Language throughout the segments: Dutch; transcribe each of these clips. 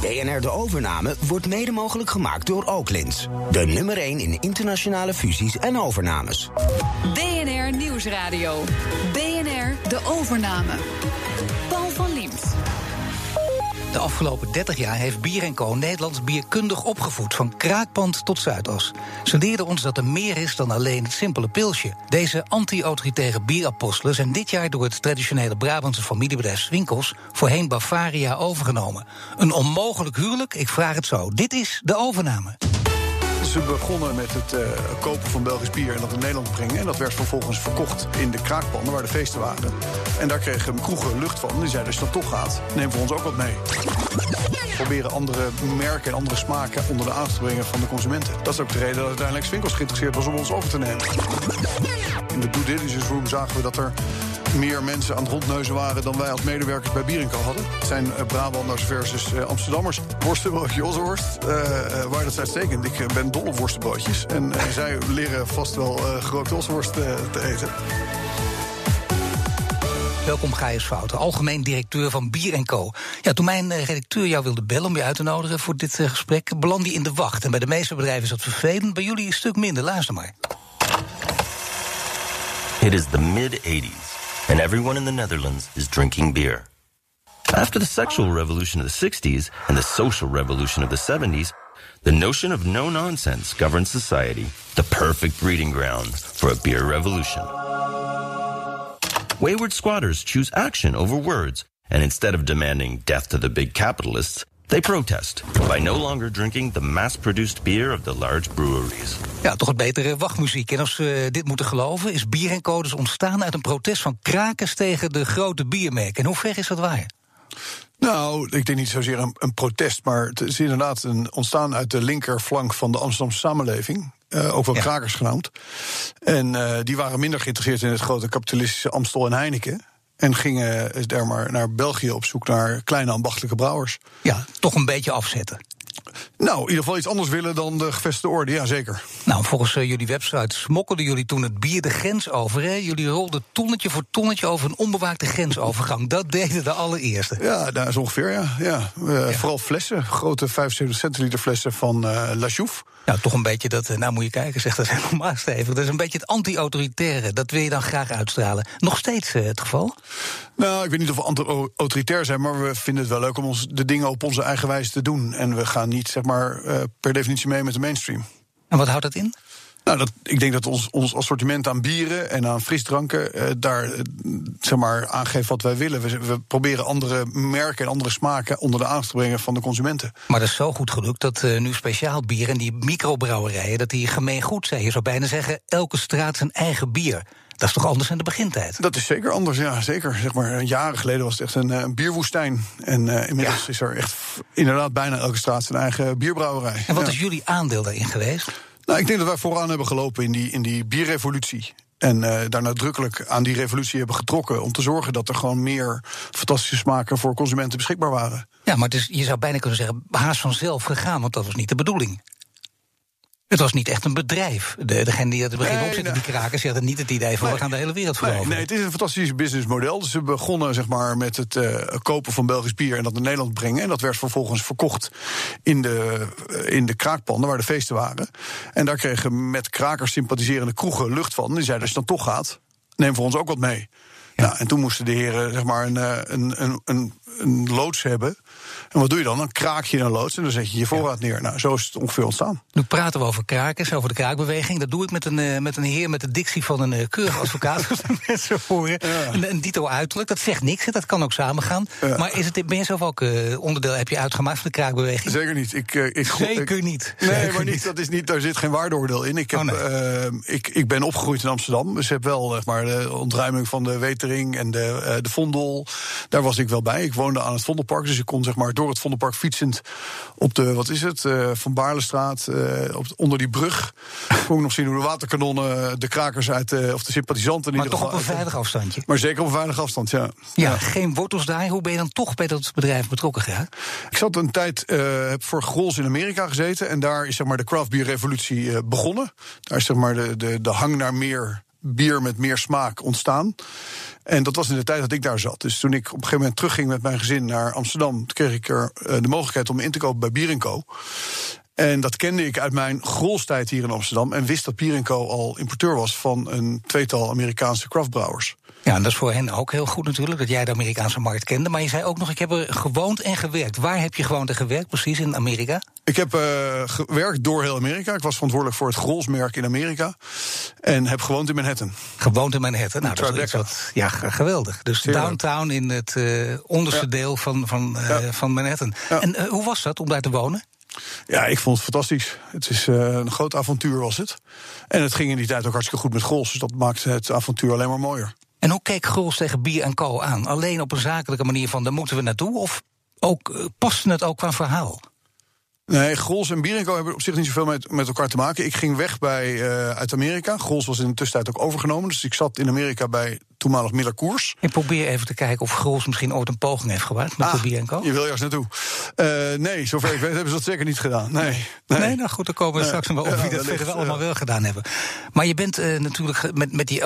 BNR De Overname wordt mede mogelijk gemaakt door Oaklins. De nummer 1 in internationale fusies en overnames. BNR Nieuwsradio. BNR De Overname. De afgelopen 30 jaar heeft Bier Co. Nederlands bierkundig opgevoed, van kraakpand tot Zuidas. Ze leerden ons dat er meer is dan alleen het simpele pilsje. Deze anti-autoritaire bierapostelen zijn dit jaar door het traditionele Brabantse familiebedrijf Swinkels, voorheen Bavaria, overgenomen. Een onmogelijk huwelijk, ik vraag het zo. Dit is de overname. Ze begonnen met het uh, kopen van Belgisch bier en dat in Nederland brengen. En dat werd vervolgens verkocht in de kraakpannen waar de feesten waren. En daar kregen kroegen lucht van. Die zeiden, als je dat toch gaat, neem voor ons ook wat mee. Proberen andere merken en andere smaken onder de aandacht te brengen van de consumenten. Dat is ook de reden dat uiteindelijk Swinkels geïnteresseerd was om ons over te nemen. In de due diligence room zagen we dat er meer mensen aan het rondneuzen waren dan wij als medewerkers bij Bierenko hadden. Het zijn uh, Brabanders versus uh, Amsterdammers. Worstenbroodje Ossenworst, uh, waar dat uitstekend. Ik ben dol op worstenbroodjes. En zij leren vast wel grote ossenworst te eten. Welkom Gaius Fouten, algemeen directeur van Bier Co. Ja, toen mijn redacteur jou wilde bellen om je uit te nodigen voor dit gesprek, belandde je in de wacht. En bij de meeste bedrijven is dat vervelend, bij jullie een stuk minder. Luister maar. It is the mid-80s. And everyone in the Netherlands is drinking beer. After the sexual revolution of the 60s and the social revolution of the 70s, the notion of no nonsense governs society, the perfect breeding ground for a beer revolution. Wayward squatters choose action over words, and instead of demanding death to the big capitalists, they protest by no longer drinking the mass-produced beer of the large breweries. Ja, toch een betere wachtmuziek. En als we dit moeten geloven, is Bier en Codes ontstaan uit een protest van krakers tegen de grote biermerken. En hoe ver is dat waar? Nou, ik denk niet zozeer een, een, protest, maar het is inderdaad een, ontstaan uit de linkerflank van de Amsterdamse samenleving. Uh, ook wel krakers genoemd. En uh, die waren minder geïnteresseerd in het grote kapitalistische Amstel en Heineken. En gingen daar maar naar België op zoek naar kleine ambachtelijke brouwers. Ja, toch een beetje afzetten. Nou, in ieder geval iets anders willen dan de gevestigde orde, ja zeker. Nou, volgens uh, jullie website smokkelden jullie toen het bier de grens over. Hè? Jullie rolden tonnetje voor tonnetje over een onbewaakte grensovergang. Dat deden de allereerste. Ja, daar is ongeveer, ja. ja. Uh, ja. Vooral flessen, grote 75 centiliter flessen van uh, La Chouffe. Nou, toch een beetje dat, nou moet je kijken, zegt dat helemaal stevig. Dat is een beetje het anti-autoritaire. Dat wil je dan graag uitstralen. Nog steeds het geval? Nou, ik weet niet of we anti-autoritair zijn, maar we vinden het wel leuk om ons de dingen op onze eigen wijze te doen. En we gaan niet, zeg maar, uh, per definitie mee met de mainstream. En wat houdt dat in? Nou, dat, ik denk dat ons, ons assortiment aan bieren en aan frisdranken uh, daar uh, zeg maar, aangeeft wat wij willen. We, we, proberen andere merken en andere smaken onder de aandacht te brengen van de consumenten. Maar dat is zo goed gelukt dat uh, nu speciaal bier en die microbrouwerijen, dat die gemeen goed zijn. Je zou bijna zeggen, elke straat zijn eigen bier. Dat is toch anders in de begintijd? Dat is zeker anders, ja, zeker. Zeg maar, jaren geleden was het echt een, een bierwoestijn. En uh, inmiddels ja. is er echt inderdaad bijna elke straat zijn eigen bierbrouwerij. En wat ja. is jullie aandeel daarin geweest? Nou, ik denk dat wij vooraan hebben gelopen in die, in die bierrevolutie. En uh, daar nadrukkelijk aan die revolutie hebben getrokken. om te zorgen dat er gewoon meer fantastische smaken voor consumenten beschikbaar waren. Ja, maar dus, je zou bijna kunnen zeggen, haast vanzelf gegaan, want dat was niet de bedoeling. Het was niet echt een bedrijf. De, degene die het begin nee, opzette, die krakers, die hadden niet het idee van nee, we gaan de hele wereld veroveren. Nee, nee, het is een fantastisch businessmodel. Dus ze begonnen zeg maar, met het uh, kopen van Belgisch bier en dat naar Nederland brengen. En dat werd vervolgens verkocht in de, uh, in de kraakpanden waar de feesten waren. En daar kregen met krakers sympathiserende kroegen lucht van. Die zeiden, als je dan toch gaat, neem voor ons ook wat mee. Ja. Nou, en toen moesten de heren zeg maar, een, een, een, een, een loods hebben. En wat doe je dan? Dan kraak je een loods en dan zet je je voorraad neer. Nou, zo is het ongeveer ontstaan. Nu praten we over krakers, over de kraakbeweging. Dat doe ik met een, uh, met een heer met de dictie van een uh, keurig advocaat. mensen horen. Ja. Een, een dito uiterlijk. Dat zegt niks, dat kan ook samengaan. Ja. Maar is het, ben je zelf ook uh, onderdeel heb je uitgemaakt van de kraakbeweging? Zeker niet. Ik, ik, Zeker ik, niet. Nee, Zeker maar niet, dat is niet, daar zit geen waardeoordeel in. Ik, heb, oh, nee. ik, ik ben opgegroeid in Amsterdam. Dus heb wel zeg maar, de ontruiming van de En de, de Vondel. Daar was ik wel bij. Ik woonde aan het Vondelpark. Dus ik kon zeg maar, door het Vondelpark fietsend op de, wat is het, uh, Van Baarlestraat, uh, op, onder die brug. kon ik nog zien hoe de waterkanonnen de krakers uit, of de sympathisanten... Maar toch op een veilig afstandje? Maar zeker op een veilig afstand, ja. Ja, ja. geen wortels daar. Hoe ben je dan toch bij dat bedrijf betrokken geraakt? Ik zat een tijd, heb voor Grols in Amerika gezeten... en daar is zeg maar de craft beer revolutie begonnen. Daar is zeg maar de, de, de hang naar meer bier met meer smaak ontstaan. En dat was in de tijd dat ik daar zat. Dus toen ik op een gegeven moment terugging met mijn gezin naar Amsterdam, kreeg ik er de mogelijkheid om in te kopen bij Bier Co. En dat kende ik uit mijn grolstijd hier in Amsterdam. En wist dat Bier Co al importeur was van een tweetal Amerikaanse craftbrouwers. Ja, en dat is voor hen ook heel goed natuurlijk, dat jij de Amerikaanse markt kende. Maar je zei ook nog, ik heb er gewoond en gewerkt. Waar heb je gewoond en gewerkt precies in Amerika? Ik heb uh, gewerkt door heel Amerika. Ik was verantwoordelijk voor het Grolsmerk in Amerika. En heb gewoond in Manhattan. Gewoond in Manhattan? Nou, dat is wat, ja, geweldig. Dus downtown in het uh, onderste deel van, van, uh, ja. van Manhattan. Ja. En hoe was dat om daar te wonen? Ja, ik vond het fantastisch. Het is uh, een groot avontuur was het. En het ging in die tijd ook hartstikke goed met Grols. Dus dat maakte het avontuur alleen maar mooier. En hoe keek Grols tegen Bier en Co aan? Alleen op een zakelijke manier van, daar moeten we naartoe? Of ook, uh, paste het ook qua verhaal? Nee, Grols en Bierenko hebben op zich niet zoveel met, met elkaar te maken. Ik ging weg bij, uh, uit Amerika. Grols was in de tussentijd ook overgenomen. Dus ik zat in Amerika bij toenmalig Miller Koers. Ik probeer even te kijken of Grols misschien ooit een poging heeft gewaard met ah, Bierenko. Je wil juist naartoe. Uh, nee, zover ik weet hebben ze dat zeker niet gedaan. Nee, nee. nee nou goed, dan komen we straks wel op wie dat verder wel allemaal wel gedaan hebben. Maar je bent uh, natuurlijk met, met, die,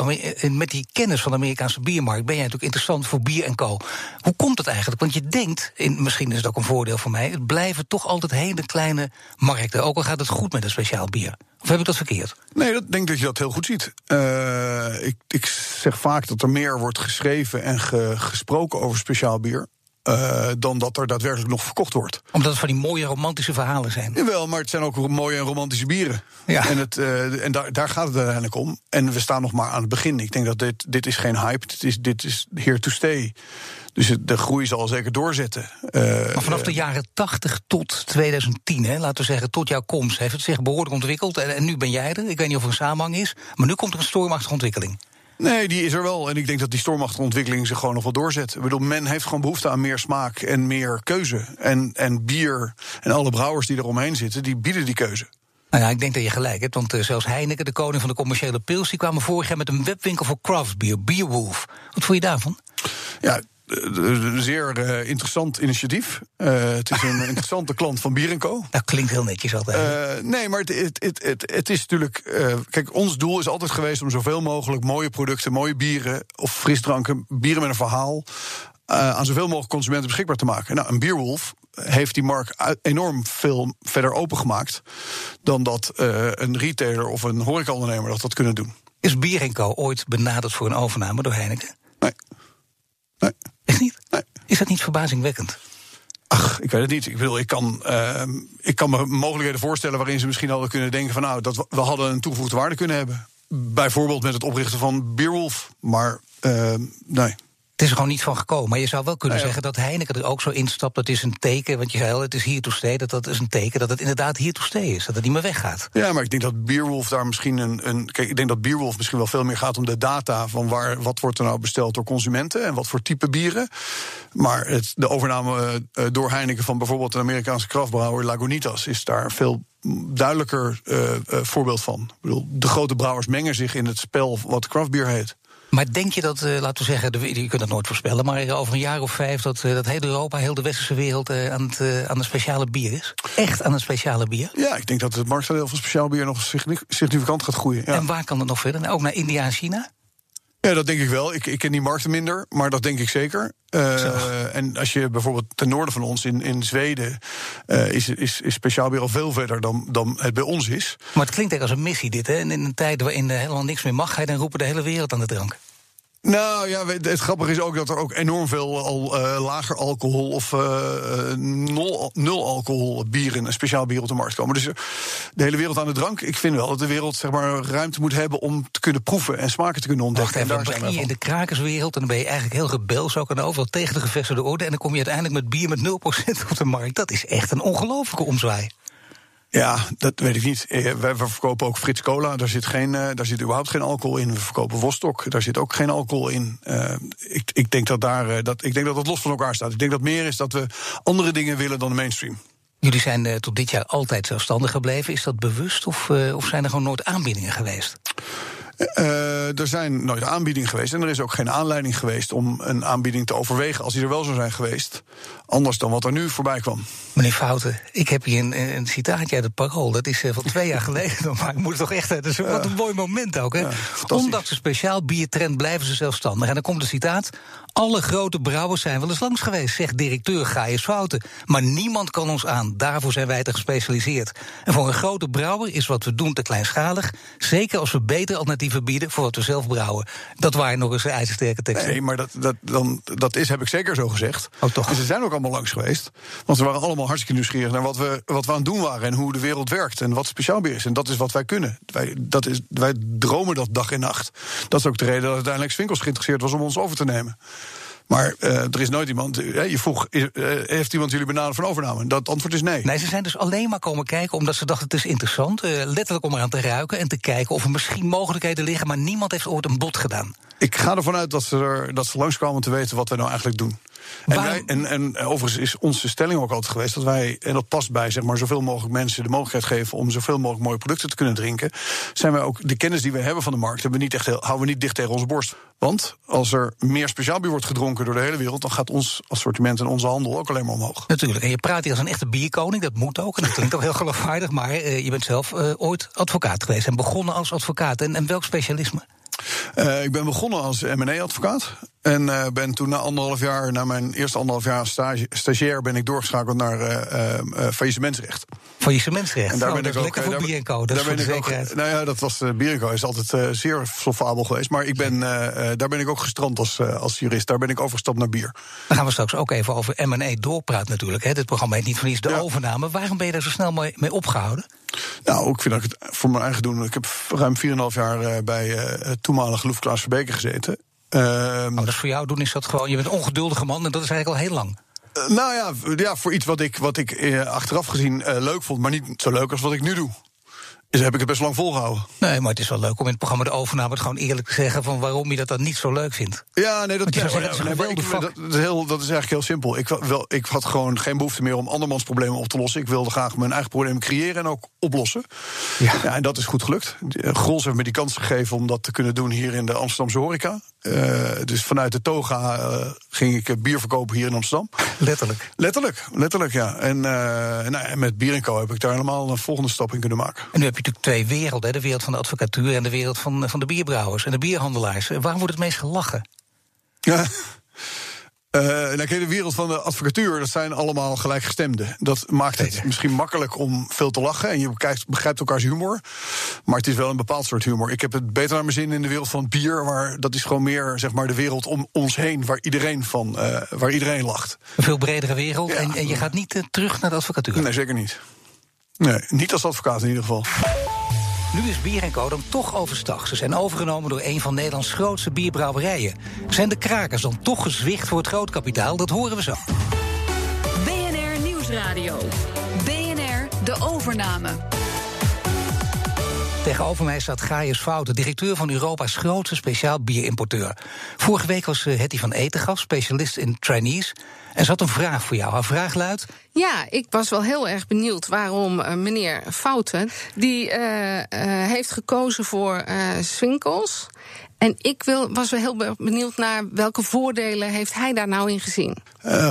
met die kennis van de Amerikaanse biermarkt... ben jij natuurlijk interessant voor Bier en Co. Hoe komt het eigenlijk? Want je denkt, in, misschien is het ook een voordeel voor mij... het blijven toch altijd hele kleine markten. Ook al gaat het goed met een speciaal bier. Of heb ik dat verkeerd? Nee, ik denk dat je dat heel goed ziet. Uh, ik, ik zeg vaak dat er meer wordt geschreven en ge, gesproken over speciaal bier. Uh, dan dat er daadwerkelijk nog verkocht wordt. Omdat het van die mooie romantische verhalen zijn. Jawel, maar het zijn ook mooie en romantische bieren. Ja. En, het, uh, en daar, daar gaat het uiteindelijk om. En we staan nog maar aan het begin. Ik denk dat dit, dit is geen hype, dit is, dit is here to stay. Dus de groei zal zeker doorzetten. Uh, maar vanaf de jaren 80 tot 2010, hè, laten we zeggen, tot jouw komst, heeft het zich behoorlijk ontwikkeld. En, en nu ben jij er. Ik weet niet of er een samenhang is. Maar nu komt er een stormachtige ontwikkeling. Nee, die is er wel. En ik denk dat die stormachtige ontwikkeling zich gewoon nog wel doorzet. Ik bedoel, men heeft gewoon behoefte aan meer smaak en meer keuze. En, en bier en alle brouwers die eromheen zitten, die bieden die keuze. Nou ja, ik denk dat je gelijk hebt, want uh, zelfs Heineken, de koning van de commerciële pils... die kwamen vorig jaar met een webwinkel voor craftbier, Beerwolf. Wat vond je daarvan? Ja, zeer uh, interessant initiatief. Uh, het is een interessante klant van Bier Co. Dat klinkt heel netjes altijd. Uh, nee, maar het, het, het, het, is natuurlijk... kijk, ons doel is altijd geweest om zoveel mogelijk mooie producten... mooie bieren of frisdranken, bieren met een verhaal... aan zoveel mogelijk consumenten beschikbaar te maken. Nou, een Bierwolf heeft die markt enorm veel verder opengemaakt... dan dat een retailer of een horecaondernemer dat had kunnen doen. Is Bier Co ooit benaderd voor een overname door Heineken? Nee. Nee. Echt niet? Is dat niet verbazingwekkend? Ach, ik weet het niet. Ik bedoel, ik kan, uh, ik kan me mogelijkheden voorstellen waarin ze misschien hadden kunnen denken van nou, dat we, hadden een toegevoegde waarde kunnen hebben. Bijvoorbeeld met het oprichten van Beerwolf. Maar uh, nee. Het is er gewoon niet van gekomen. Maar je zou wel kunnen zeggen dat Heineken er ook zo instapt. Dat is een teken, want je zei al, het is hier to stay. Dat, dat is een teken dat het inderdaad hier to stay is. Dat het niet meer weggaat. Ja, maar ik denk dat Beerwolf daar misschien een, een... Kijk, ik denk dat Beerwolf misschien wel veel meer gaat om de data... van waar, wat wordt er nou besteld door consumenten... en wat voor type bieren. Maar het, de overname uh, door Heineken van bijvoorbeeld... een Amerikaanse kraftbrouwer Lagunitas... is daar veel duidelijker uh, uh, voorbeeld van. Ik bedoel, de grote brouwers mengen zich in het spel wat craftbier heet. Maar denk je dat, uh, laten we zeggen, je kunt dat nooit voorspellen, maar over een jaar of vijf dat, uh, dat heel Europa, heel de westerse wereld aan, het, aan een speciale bier is? Echt aan een speciale bier? Ja, ik denk dat het marktaandeel van speciaal bier nog significant gaat groeien. Ja. En waar kan het nog verder? Ook naar India en China? Ja, dat denk ik wel. Ik, ik ken die markten minder, maar dat denk ik zeker. Uh, en als je bijvoorbeeld ten noorden van ons in, in Zweden uh, is, is, is speciaal bier al veel verder dan, dan het bij ons is. Maar het klinkt echt als een missie, dit. Hè? In een tijd waarin helemaal niks meer mag, ga je dan roepen de hele wereld aan de drank. Nou ja, het grappige is ook dat er ook enorm veel al uh, lager alcohol of uh, nul, nul alcohol bieren, een speciaal bier op de markt komen. Dus de hele wereld aan de drank. Ik vind wel dat de wereld zeg maar ruimte moet hebben om te kunnen proeven en smaken te kunnen ontdekken. Wacht even, dan begin je in de krakerswereld en dan ben je eigenlijk heel rebels ook en overal tegen de gevestigde orde. En dan kom je uiteindelijk met bier met 0% op de markt. Dat is echt een ongelofelijke omzwaai. Ja, dat weet ik niet. Eh, we, verkopen ook Frits Cola. Daar zit, geen, uh, daar zit überhaupt geen alcohol in. We verkopen Vostok. Daar zit ook geen alcohol in. Uh, ik, ik, denk dat daar, dat, ik denk dat dat los van elkaar staat. Ik denk dat meer is dat we andere dingen willen dan de mainstream. Jullie zijn tot dit jaar altijd zelfstandig gebleven. Is dat bewust of, of zijn er gewoon nooit aanbiedingen geweest? Uh, er zijn nooit aanbiedingen geweest. En er is ook geen aanleiding geweest om een aanbieding te overwegen. als die er wel zou zijn geweest. Anders dan wat er nu voorbij kwam. Meneer Fouten, ik heb hier een, een citaatje uit het parool. Dat is uh, van twee jaar geleden. Maar ik moet het toch echt. Dat is wat een mooi moment ook. Hè? Ja, Ondanks een speciaal biertrend blijven ze zelfstandig. En dan komt de citaat. Alle grote brouwers zijn wel eens langs geweest, zegt directeur Gaius Fouten. Maar niemand kan ons aan. Daarvoor zijn wij te gespecialiseerd. En voor een grote brouwer is wat we doen te kleinschalig. Zeker als we betere alternatieven bieden voor wat we zelf brouwen. Dat waren nog eens ijzersterke teksten. Nee, maar dat, dat, dan, dat is, heb ik zeker zo gezegd. Oh, toch? En ze zijn ook allemaal langs geweest. Want ze waren allemaal hartstikke nieuwsgierig naar wat we, wat we aan het doen waren. En hoe de wereld werkt. En wat speciaal bier is. En dat is wat wij kunnen. Wij, dat is, wij dromen dat dag en nacht. Dat is ook de reden dat uiteindelijk Swinkels geïnteresseerd was om ons over te nemen. Maar uh, er is nooit iemand. Uh, je vroeg, uh, heeft iemand jullie benaderd van overname? Dat antwoord is nee. Nee, ze zijn dus alleen maar komen kijken omdat ze dachten: het is interessant. letterlijk om eraan te ruiken en te kijken of er misschien mogelijkheden liggen. Maar niemand heeft ooit een bod gedaan. Ik ga ervan uit dat ze, er, dat ze langskwamen te weten wat wij nou eigenlijk doen. En, wij, en, en, overigens is onze stelling ook altijd geweest dat wij, en dat past bij zeg maar, zoveel mogelijk mensen de mogelijkheid geven om zoveel mogelijk mooie producten te kunnen drinken, zijn wij ook de kennis die we hebben van de markt, hebben we niet echt heel, houden we niet dicht tegen onze borst. Want als er meer speciaalbier wordt gedronken door de hele wereld, dan gaat ons assortiment en onze handel ook alleen maar omhoog. Natuurlijk. En je praat hier als een echte bierkoning, dat moet ook. En dat klinkt ook heel geloofwaardig. Maar uh, je bent zelf uh, ooit advocaat geweest en begonnen als advocaat. En, en welk specialisme? Uh, ik ben begonnen als M&A-advocaat. En uh, ben toen na anderhalf jaar, na mijn eerste anderhalf jaar stage, stagiair, ben ik doorgeschakeld naar uh, uh, faillissementsrecht. Faillissementsrecht. En daar oh, ben ik ook lekker voor daar, Bierenco. Dat daar ben ik ook. Nou ja, dat was Bierenco is altijd zeer solvabel geweest. Maar ik ben, daar ben ik ook gestrand als, als jurist. Daar ben ik overgestapt naar bier. Dan gaan we straks ook even over M&A doorpraten natuurlijk. Hè. Dit programma heet niet van iets de ja. overname. Waarom ben je daar zo snel mee, mee opgehouden? Nou, ik vind dat ik het voor mijn eigen doen. Ik heb ruim 4,5 jaar bij het toenmalige Loef Klaas Verbeke gezeten. Uh, oh, voor jou doen is dat gewoon. Je bent een ongeduldige man en dat is eigenlijk al heel lang. Uh, nou ja, ja, voor iets wat ik, wat ik uh, achteraf gezien uh, leuk vond, maar niet zo leuk als wat ik nu doe dus heb ik het best lang volgehouden. Nee, maar het is wel leuk om in het programma de overname het gewoon eerlijk te zeggen van waarom je dat dan niet zo leuk vindt. Ja, nee, dat, ja, zeggen, dat, is, ik, dat, is heel, dat is eigenlijk heel simpel. Ik, wel, ik had gewoon geen behoefte meer om andermans problemen op te lossen. Ik wilde graag mijn eigen problemen creëren en ook oplossen. Ja. ja en dat is goed gelukt. Grols heeft me die kans gegeven om dat te kunnen doen hier in de Amsterdamse horeca. Uh, dus vanuit de toga uh, ging ik bier verkopen hier in Amsterdam. Letterlijk? Letterlijk, letterlijk ja. En, uh, nou, en met Bier Co heb ik daar helemaal een volgende stap in kunnen maken. En nu heb je natuurlijk twee werelden: de wereld van de advocatuur en de wereld van, van de bierbrouwers en de bierhandelaars. Waarom wordt het meest gelachen? Ja. Uh, nou, de wereld van de advocatuur, dat zijn allemaal gelijkgestemden. Dat maakt het misschien makkelijk om veel te lachen. En je begrijpt, begrijpt elkaars humor. Maar het is wel een bepaald soort humor. Ik heb het beter naar mijn zin in de wereld van bier. Waar, dat is gewoon meer zeg maar, de wereld om ons heen. Waar iedereen, van, uh, waar iedereen lacht. Een veel bredere wereld. Ja. En, en, je gaat niet uh, terug naar de advocatuur? Nee, zeker niet. Nee, niet als advocaat in ieder geval. Nu is Bier Co dan toch overstag. Ze zijn overgenomen door een van Nederlands grootste bierbrouwerijen. Zijn de krakers dan toch gezwicht voor het grootkapitaal? Dat horen we zo. BNR Nieuwsradio. BNR De Overname. Tegenover mij staat Gaius Fouten, directeur van Europa's grootste speciaal bierimporteur. Vorige week was uh, Hetty van Etegaf, specialist in trainees. En ze had een vraag voor jou. Haar vraag luidt... Ja, ik was wel heel erg benieuwd waarom uh, meneer Fouten... die uh, heeft gekozen voor Swinkels. En ik wil, was wel heel benieuwd naar welke voordelen heeft hij daar nou in gezien?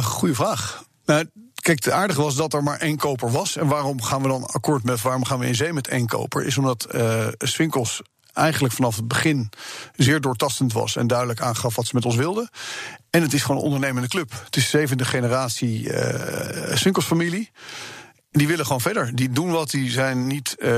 goeie vraag. Nou, Kijk, het aardige was dat er maar één koper was. En waarom gaan we dan akkoord met waarom gaan we in zee met één koper? Is omdat uh, Swinkels eigenlijk vanaf het begin zeer doortastend was en duidelijk aangaf wat ze met ons wilden. En het is gewoon een ondernemende club. Het is de zevende generatie uh, Swinkels-familie. Die willen gewoon verder. Die doen wat. Die zijn niet, uh,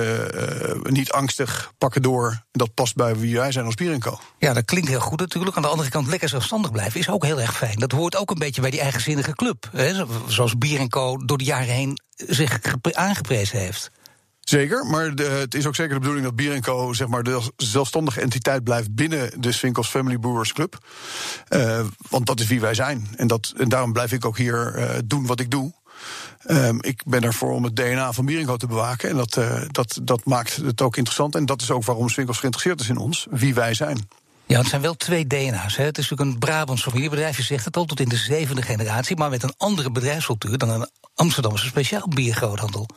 niet angstig, pakken door. Dat past bij wie wij zijn als Bierenco. Ja, dat klinkt heel goed natuurlijk. Aan de andere kant, lekker zelfstandig blijven is ook heel erg fijn. Dat hoort ook een beetje bij die eigenzinnige club. Hè? Zoals Bierenco door de jaren heen zich aangeprezen heeft. Zeker, maar de, het is ook zeker de bedoeling dat Bier Co zeg maar, de zelfstandige entiteit blijft binnen de Swinkels Family Brewers Club. Uh, want dat is wie wij zijn. En, dat, en daarom blijf ik ook hier uh, doen wat ik doe. Um, ik ben ervoor om het DNA van Bierenco te bewaken. En dat, uh, dat, dat maakt het ook interessant. En dat is ook waarom Swinkels geïnteresseerd is in ons, wie wij zijn. Ja, het zijn wel twee DNA's. Hè. Het is natuurlijk een Brabants familiebedrijf, je zegt het al, tot in de zevende generatie... maar met een andere bedrijfscultuur dan een Amsterdamse speciaal biergroothandel.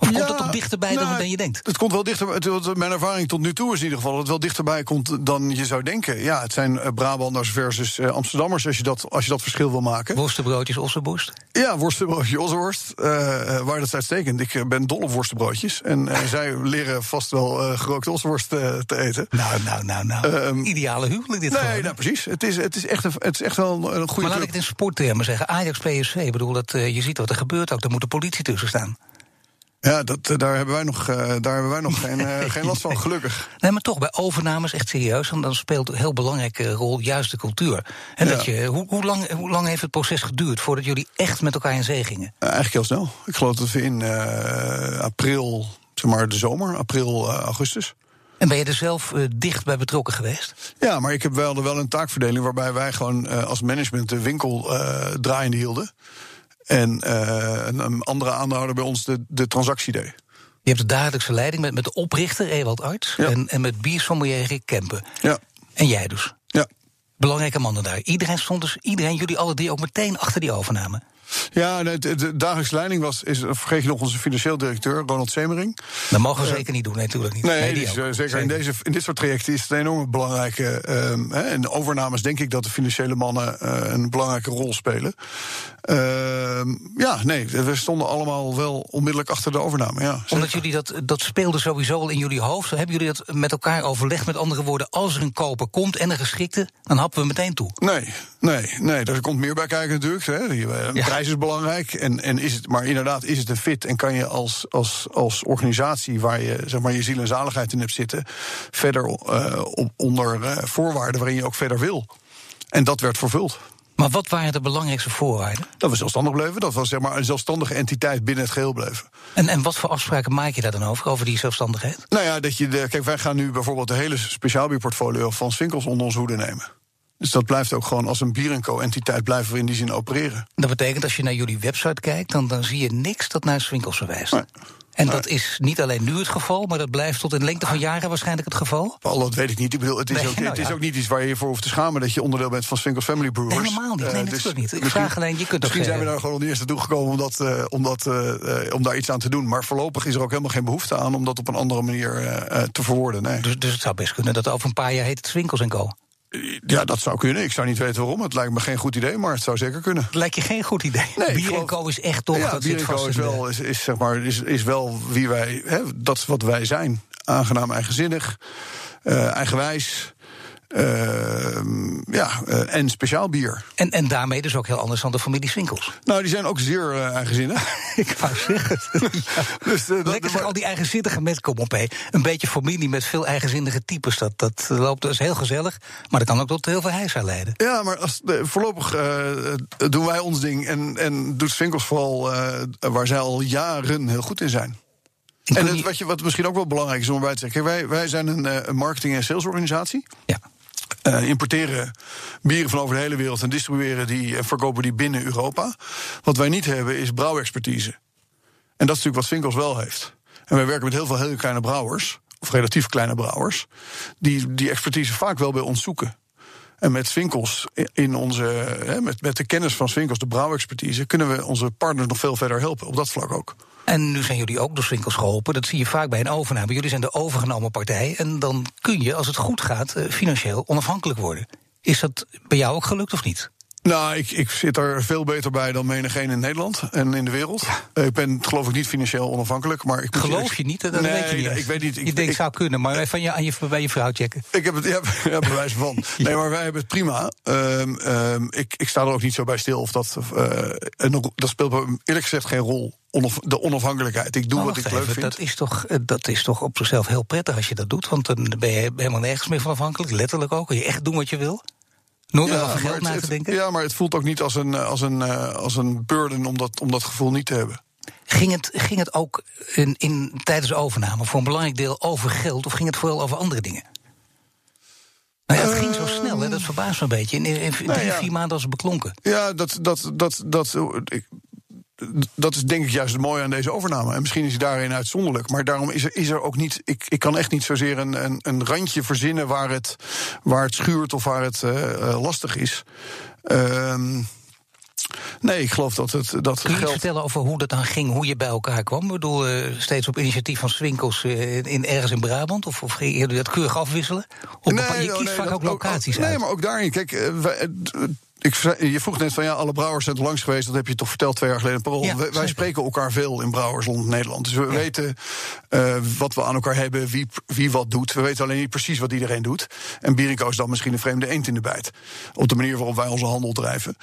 Of komt Ja, het toch dichterbij dan, nou, dan je denkt? Het komt wel dichterbij. Mijn ervaring tot nu toe is in ieder geval dat het wel dichterbij komt dan je zou denken. Ja, het zijn eh, Brabanders versus eh, Amsterdammers als je, dat, als je dat verschil wil maken. Worstenbroodjes, ossenborst? Ja, worstenbroodje, ossenworst. eh waar dat is uitstekend. Ik ben dol op worstenbroodjes. En zij leren vast wel gerookte ossenworst te eten. Nou, nou, nou, nou. Ehm, Ideale huwelijk dit Nee, gewoon. nou precies. Het is, het is, echt, een, het is echt wel een, goede maar laat club. ik het in sporttermen zeggen. Ajax, PSV, ik bedoel, dat, je ziet wat er gebeurt ook. Daar moet de politie tussen staan. Ja, dat, eh, daar hebben wij nog, eh, daar hebben wij nog geen, eh, geen last van, gelukkig. Nee, maar toch, bij overnames echt serieus. Dan, dan speelt een heel belangrijke rol juist de cultuur. En Ja. dat je, hoe, hoe, lang, hoe lang heeft het proces geduurd voordat jullie echt met elkaar in zee gingen? Eigenlijk heel snel. Ik geloof dat we in april, zeg maar de zomer, april, augustus. En ben je er zelf eh, dicht bij betrokken geweest? Ja, maar ik heb wel, wel een taakverdeling waarbij wij gewoon als management de winkel draaiende hielden. En eh, een, andere aandeelhouder bij ons de, de transactie deed. Je hebt de dagelijkse leiding met, met de oprichter Ewald Arts... Ja. En, en met biersommelier Rick Kempen. Ja, En jij dus. ja. Belangrijke mannen daar. Iedereen stond dus, iedereen, jullie alle drie ook meteen achter die overname. Ja, de, de, dagelijkse leiding was, is, vergeet je nog onze financieel directeur, Ronald Semering. Dat mogen we zeker niet doen, nee, natuurlijk niet. Nee, die ook. eh, zeker in, deze, in dit soort trajecten is het een enorme belangrijke. ehm, hè, en overnames denk ik dat de financiële mannen eh, een belangrijke rol spelen. Ehm, ja, nee, we stonden allemaal wel onmiddellijk achter de overname. Ja, zeker. Omdat jullie dat, dat speelde sowieso al in jullie hoofd. Hebben jullie dat met elkaar overlegd? Met andere woorden, als er een koper komt en een geschikte, dan happen we meteen toe. Nee, nee, nee, er komt meer bij kijken natuurlijk. Hè. Die, eh, Ja. Prijs is belangrijk. En, en is het, maar inderdaad, is het een fit? En kan je als, als, als organisatie waar je zeg maar, je ziel en zaligheid in hebt zitten, verder eh, op, onder eh, voorwaarden waarin je ook verder wil? En dat werd vervuld. Maar wat waren de belangrijkste voorwaarden? Dat we zelfstandig bleven. Dat we zeg maar, een zelfstandige entiteit binnen het geheel bleven. En, en wat voor afspraken maak je daar dan over, over die zelfstandigheid? Nou ja, dat je de, kijk, wij gaan nu bijvoorbeeld de hele speciaalbierportfolio van Swinkels onder onze hoede nemen. Dus dat blijft ook gewoon als een bier en co-entiteit blijven we in die zin opereren. Dat betekent, als je naar jullie website kijkt, dan, dan zie je niks dat naar Swinkels verwijst. Nee. En dat is niet alleen nu het geval, maar dat blijft tot in lengte van jaren waarschijnlijk het geval. Al dat weet ik niet. Ik bedoel, het is, Nee, ook, nou het is ook niet iets waar je je voor hoeft te schamen dat je onderdeel bent van Swinkels Family Brewers. Nee, helemaal niet. Nee, Eh, natuurlijk niet. Ik misschien- vraag alleen, je kunt Misschien zijn we daar gewoon niet eerst naartoe gekomen om, dat, eh, om, dat, eh, eh, om daar iets aan te doen. Maar voorlopig is er ook helemaal geen behoefte aan om dat op een andere manier eh, eh, te verwoorden. Nee. Dus, dus het zou best kunnen dat over een paar jaar heet het Swinkels Co. Ja, dat zou kunnen. Ik zou niet weten waarom. Het lijkt me geen goed idee, maar het zou zeker kunnen. Dat lijkt je geen goed idee. Nee, Bier en Co is echt toch, ja, dat Bier Co is wel, is, is, zeg maar, is, is wel wie wij. Hè, dat is wat wij zijn. Aangenaam eigenzinnig, eh, eigenwijs. Eh, ja, eh, en speciaal bier. En, en daarmee dus ook heel anders dan de familie Swinkels. Nou, die zijn ook zeer eh, eigenzinnig. Ik wou zeggen. dus, eh, dat- Lekker zeg, al die eigenzinnige mensen, kom op hé. Een beetje familie met veel eigenzinnige types. Dat, dat loopt dus heel gezellig. Maar dat kan ook tot heel veel heisa leiden. Ja, maar als, voorlopig doen wij ons ding. En, en doet Swinkels vooral waar zij al jaren heel goed in zijn. En het, wat, je, wat misschien ook wel belangrijk is om erbij te zeggen. Wij, wij zijn een, een marketing- en salesorganisatie. Ja. Eh, importeren bieren van over de hele wereld en distribueren die en verkopen die binnen Europa. Wat wij niet hebben is brouwexpertise. En dat is natuurlijk wat Swinkels wel heeft. En wij werken met heel veel hele kleine brouwers, of relatief kleine brouwers, die die expertise vaak wel bij ons zoeken. En met Swinkels in onze, hè, met, met de kennis van Swinkels, de brouwexpertise, kunnen we onze partners nog veel verder helpen. Op dat vlak ook. En nu zijn jullie ook door Swinkels geholpen. Dat zie je vaak bij een overname. Jullie zijn de overgenomen partij. En dan kun je, als het goed gaat, eh, financieel onafhankelijk worden. Is dat bij jou ook gelukt of niet? Nou, ik, ik zit er veel beter bij dan menigeen in Nederland en in de wereld. Eh, Ik ben, geloof ik, niet financieel onafhankelijk. Maar ik Geloof je niet? Dat nee, weet je niet. nee, ik weet niet. Ik, je denkt, ik, zou kunnen, maar van je, aan je, bij je vrouw checken. ik heb het, ja, ja bewijs van. Nee, maar wij hebben het prima. Ehm, ehm, ik, ik sta er ook niet zo bij stil. Of dat, eh, een, dat speelt eerlijk gezegd geen rol. De onafhankelijkheid. Ik doe wat ik leuk vind. Dat is, toch, eh, dat is toch op zichzelf heel prettig als je dat doet. Want dan ben je helemaal nergens meer van afhankelijk. Letterlijk ook. Kun je echt doen wat je wil. Nooit meer over geld na te denken. ja, maar het voelt ook niet als een, eh, als een, eh, als een burden om dat, om dat gevoel niet te hebben. Ging het, ging het ook in, in, tijdens de overname voor een belangrijk deel over geld... of ging het vooral over andere dingen? Nou ja, het ging zo snel, hè, dat verbaast me een beetje. In, in, drie, nou ja. vier maanden als het beklonken. Ja, dat, dat, dat, dat, ik, dat is denk ik juist het mooie aan deze overname. En misschien is hij daarin uitzonderlijk. Maar daarom is er, is er ook niet. Ik, ik kan echt niet zozeer een, een, een randje verzinnen waar het, waar het schuurt of waar het eh, eh, lastig is. Ehm, Nee, ik geloof dat het dat Kun je geld. vertellen over hoe dat dan ging, hoe je bij elkaar kwam? Ik bedoel, uh, steeds op initiatief van Swinkels uh, in, ergens in Brabant? Of, of ging je dat keurig afwisselen? Of nee, je kiest nee, vaak dat, ook locaties ook, uit. Nee, maar ook daarin. Kijk, wij, ik, je vroeg net van ja, alle brouwers zijn er langs geweest. Dat heb je toch verteld twee jaar geleden. Parool. Ja, wij, wij spreken elkaar veel in Brouwersland Nederland. Dus we ja. weten uh, wat we aan elkaar hebben, wie, wie wat doet. We weten alleen niet precies wat iedereen doet. En Birico is dan misschien een vreemde eend in de bijt. Op de manier waarop wij onze handel drijven.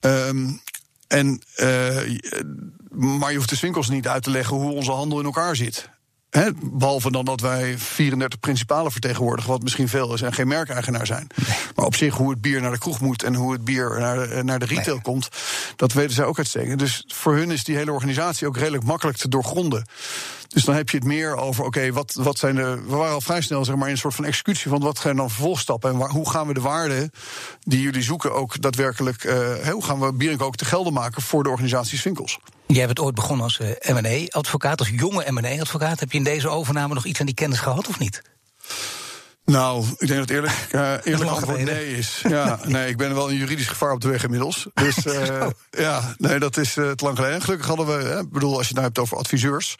Um, en, uh, maar je hoeft de winkels niet uit te leggen hoe onze handel in elkaar zit. He, behalve dan dat wij 34 principalen vertegenwoordigen, wat misschien veel is, en geen merkeigenaar zijn. Nee. Maar op zich, hoe het bier naar de kroeg moet en hoe het bier naar de, naar de retail nee. komt, dat weten zij ook uitstekend. Dus voor hun is die hele organisatie ook redelijk makkelijk te doorgronden. Dus dan heb je het meer over, oké, okay, wat, wat zijn de. We waren al vrij snel zeg maar, in een soort van executie van wat zijn dan vervolgstappen en waar, hoe gaan we de waarden die jullie zoeken ook daadwerkelijk. Uh, hoe gaan we bier ook te gelden maken voor de organisatie Swinkels? Jij bent ooit begonnen als uh, M&A-advocaat, als jonge M&A-advocaat. Heb je in deze overname nog iets aan die kennis gehad of niet? Nou, ik denk dat eerlijk, uh, eerlijk antwoord nee is. Ja, nee, ik ben wel een juridisch gevaar op de weg inmiddels. Dus uh, ja, nee, dat is uh, te lang geleden. Gelukkig hadden we, hè, bedoel, als je het nou hebt over adviseurs,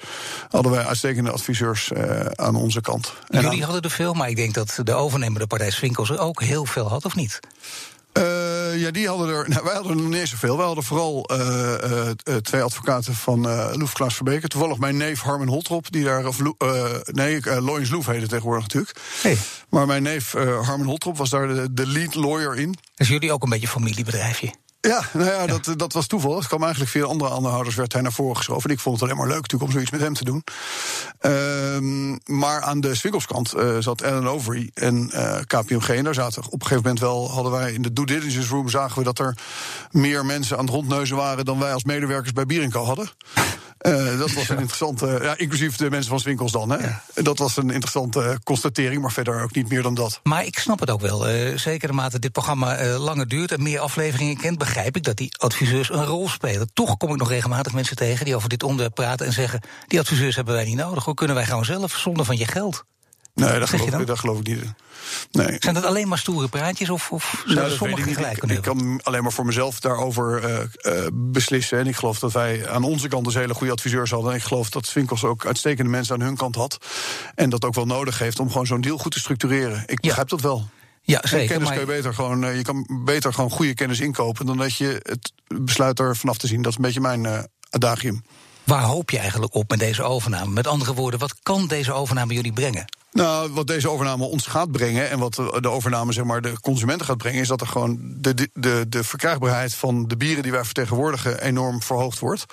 hadden wij uitstekende adviseurs aan onze kant. En Jullie aan... hadden er veel, maar ik denk dat de overnemende partij Swinkels er ook heel veel had, of niet? Uh, ja, die hadden er. Nou, wij hadden er nog niet zoveel. Wij hadden vooral uh, uh, twee advocaten van uh, Loef Klaas Verbeek. Toevallig mijn neef Harmen Holtrop, die daar. Of, nee, Loyens Loef heette tegenwoordig natuurlijk. Hey. Maar mijn neef Harmen Holtrop was daar de, de lead lawyer in. Dus jullie ook een beetje familiebedrijfje? Ja, nou ja, ja. Dat, dat was toeval. Het kwam eigenlijk via andere aandeelhouders, werd hij naar voren geschoven. En ik vond het alleen maar leuk natuurlijk om zoiets met hem te doen. Uh, maar aan de Swinkelskant uh, zat Ellen Overy en uh, KPMG. En daar zaten op een gegeven moment wel, hadden wij in de due diligence room... zagen we dat er meer mensen aan het rondneuzen waren... dan wij als medewerkers bij Bierenko hadden. Uh, dat was een interessante, ja, inclusief de mensen van Swinkels dan. Hè? Ja. Dat was een interessante constatering, maar verder ook niet meer dan dat. Maar ik snap het ook wel. Uh, zeker naarmate dit programma uh, langer duurt en meer afleveringen kent, begrijp ik dat die adviseurs een rol spelen. Toch kom ik nog regelmatig mensen tegen die over dit onderwerp praten en zeggen: die adviseurs hebben wij niet nodig. Hoe kunnen wij gewoon zelf zonder van je geld? Nee, dat geloof, ik, dat geloof ik niet. Nee. Zijn dat alleen maar stoere praatjes of, of zijn nou, sommige gelijk ik, ik kan alleen maar voor mezelf daarover uh, uh, beslissen. En ik geloof dat wij aan onze kant dus hele goede adviseurs hadden. En ik geloof dat Swinkels ook uitstekende mensen aan hun kant had. En dat ook wel nodig heeft om gewoon zo'n deal goed te structureren. Ik begrijp dat wel. Ja, zeker. En kennis maar... kun je beter gewoon, uh, je kan beter gewoon goede kennis inkopen dan dat je het besluit er vanaf te zien. Dat is een beetje mijn adagium. Waar hoop je eigenlijk op met deze overname? Met andere woorden, wat kan deze overname jullie brengen? Nou, wat deze overname ons gaat brengen en wat de overname zeg maar, de consumenten gaat brengen, is dat er gewoon de, de, de verkrijgbaarheid van de bieren die wij vertegenwoordigen enorm verhoogd wordt.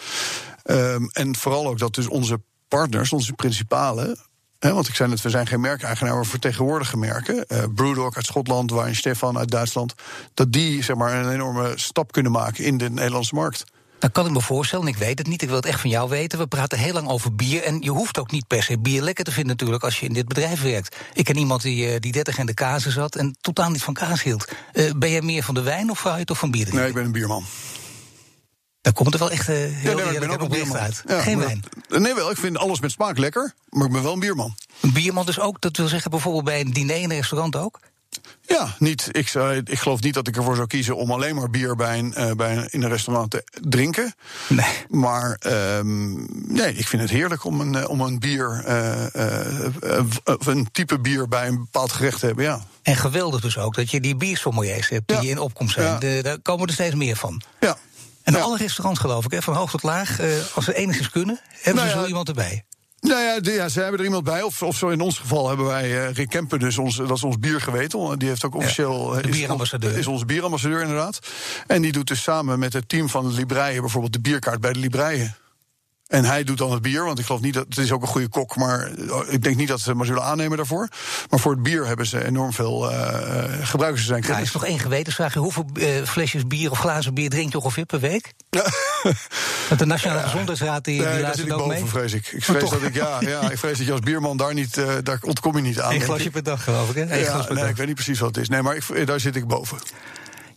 Um, en vooral ook dat dus onze partners, onze principalen. Want ik zei net, we zijn geen merkeigenaar, we vertegenwoordigen merken. Uh, Brewdog uit Schotland, Wijn Stefan uit Duitsland. Dat die zeg maar, een enorme stap kunnen maken in de Nederlandse markt. Dat kan ik me voorstellen, ik weet het niet, ik wil het echt van jou weten. We praten heel lang over bier en je hoeft ook niet per se bier lekker te vinden natuurlijk als je in dit bedrijf werkt. Ik ken iemand die, die 30 in de kazen zat en totaal niet van kaas hield. Uh, ben jij meer van de wijn of je toch van bier? Nee, ik ben een bierman. Daar komt er wel echt uh, heel ja, nee, ook een bierman uit. Ja, Geen wijn? Dat, nee, wel. Ik vind alles met smaak lekker, maar ik ben wel een bierman. Een bierman dus ook, dat wil zeggen bijvoorbeeld bij een diner in een restaurant ook? Ja, niet. Ik, zou, ik geloof niet dat ik ervoor zou kiezen om alleen maar bier bij een, uh, bij een, in een restaurant te drinken. Nee. Maar um, nee, ik vind het heerlijk om een, om een bier, uh, een type bier bij een bepaald gerecht te hebben. Ja. En geweldig dus ook dat je die biersommeliers hebt die ja. in opkomst zijn. Ja. De, daar komen er steeds meer van. Ja. En ja. alle restaurants, geloof ik, hè, van hoog tot laag, als ze enigszins kunnen, hebben nou ze zo iemand erbij. Nou ja, de, ja, ze hebben er iemand bij. Of, of zo in ons geval hebben wij uh, Rick Kemper, dus ons, dat is ons biergeweten. Die heeft ook officieel. Ja, de bierambassadeur. Is, is onze bierambassadeur, inderdaad. En die doet dus samen met het team van de Libreien bijvoorbeeld de bierkaart bij de Libreien. En hij doet dan het bier, want ik geloof niet dat. Het is ook een goede kok, maar ik denk niet dat ze maar zullen aannemen daarvoor. Maar voor het bier hebben ze enorm veel. Uh, gebruiken ze zijn kennis. Ja, is nog één gewetensvraag. Hoeveel uh, flesjes bier of glazen bier drink je ongeveer per week? Met de Nationale. Gezondheidsraad die, nee, die daar zit ik ook boven, mee? vrees ik. Ik vrees dat ik, ja, ja, ik vrees dat je als bierman daar niet, uh, daar ontkom je niet aan. Eén glasje per dag, geloof ik, hè? Eén ja, glas per nee, dag. ik weet niet precies wat het is. Nee, maar ik, daar zit ik boven.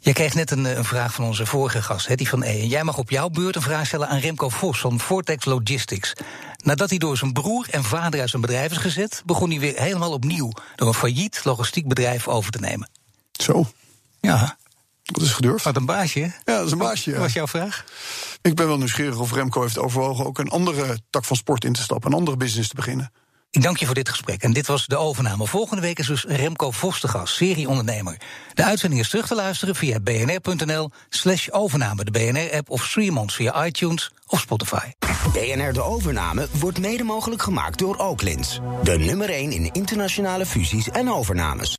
Jij kreeg net een, een, vraag van onze vorige gast, hè, die van E. En jij mag op jouw beurt een vraag stellen aan Remco Vos van Vortex Logistics. Nadat hij door zijn broer en vader uit zijn bedrijf is gezet, begon hij weer helemaal opnieuw door een failliet logistiek bedrijf over te nemen. Zo. Ja. Dat is gedurfd. Wat een baasje. Ja, dat is een baasje. Wat was jouw vraag? Ik ben wel nieuwsgierig of Remco heeft overwogen ook een andere tak van sport in te stappen, een andere business te beginnen. Ik dank je voor dit gesprek. En dit was de overname. Volgende week is dus Remco Vos de gast, serieondernemer. De uitzending is terug te luisteren via bnr.nl slash overname. De BNR-app of stream ons via iTunes of Spotify. BNR De Overname wordt mede mogelijk gemaakt door Oaklins. De nummer 1 in internationale fusies en overnames.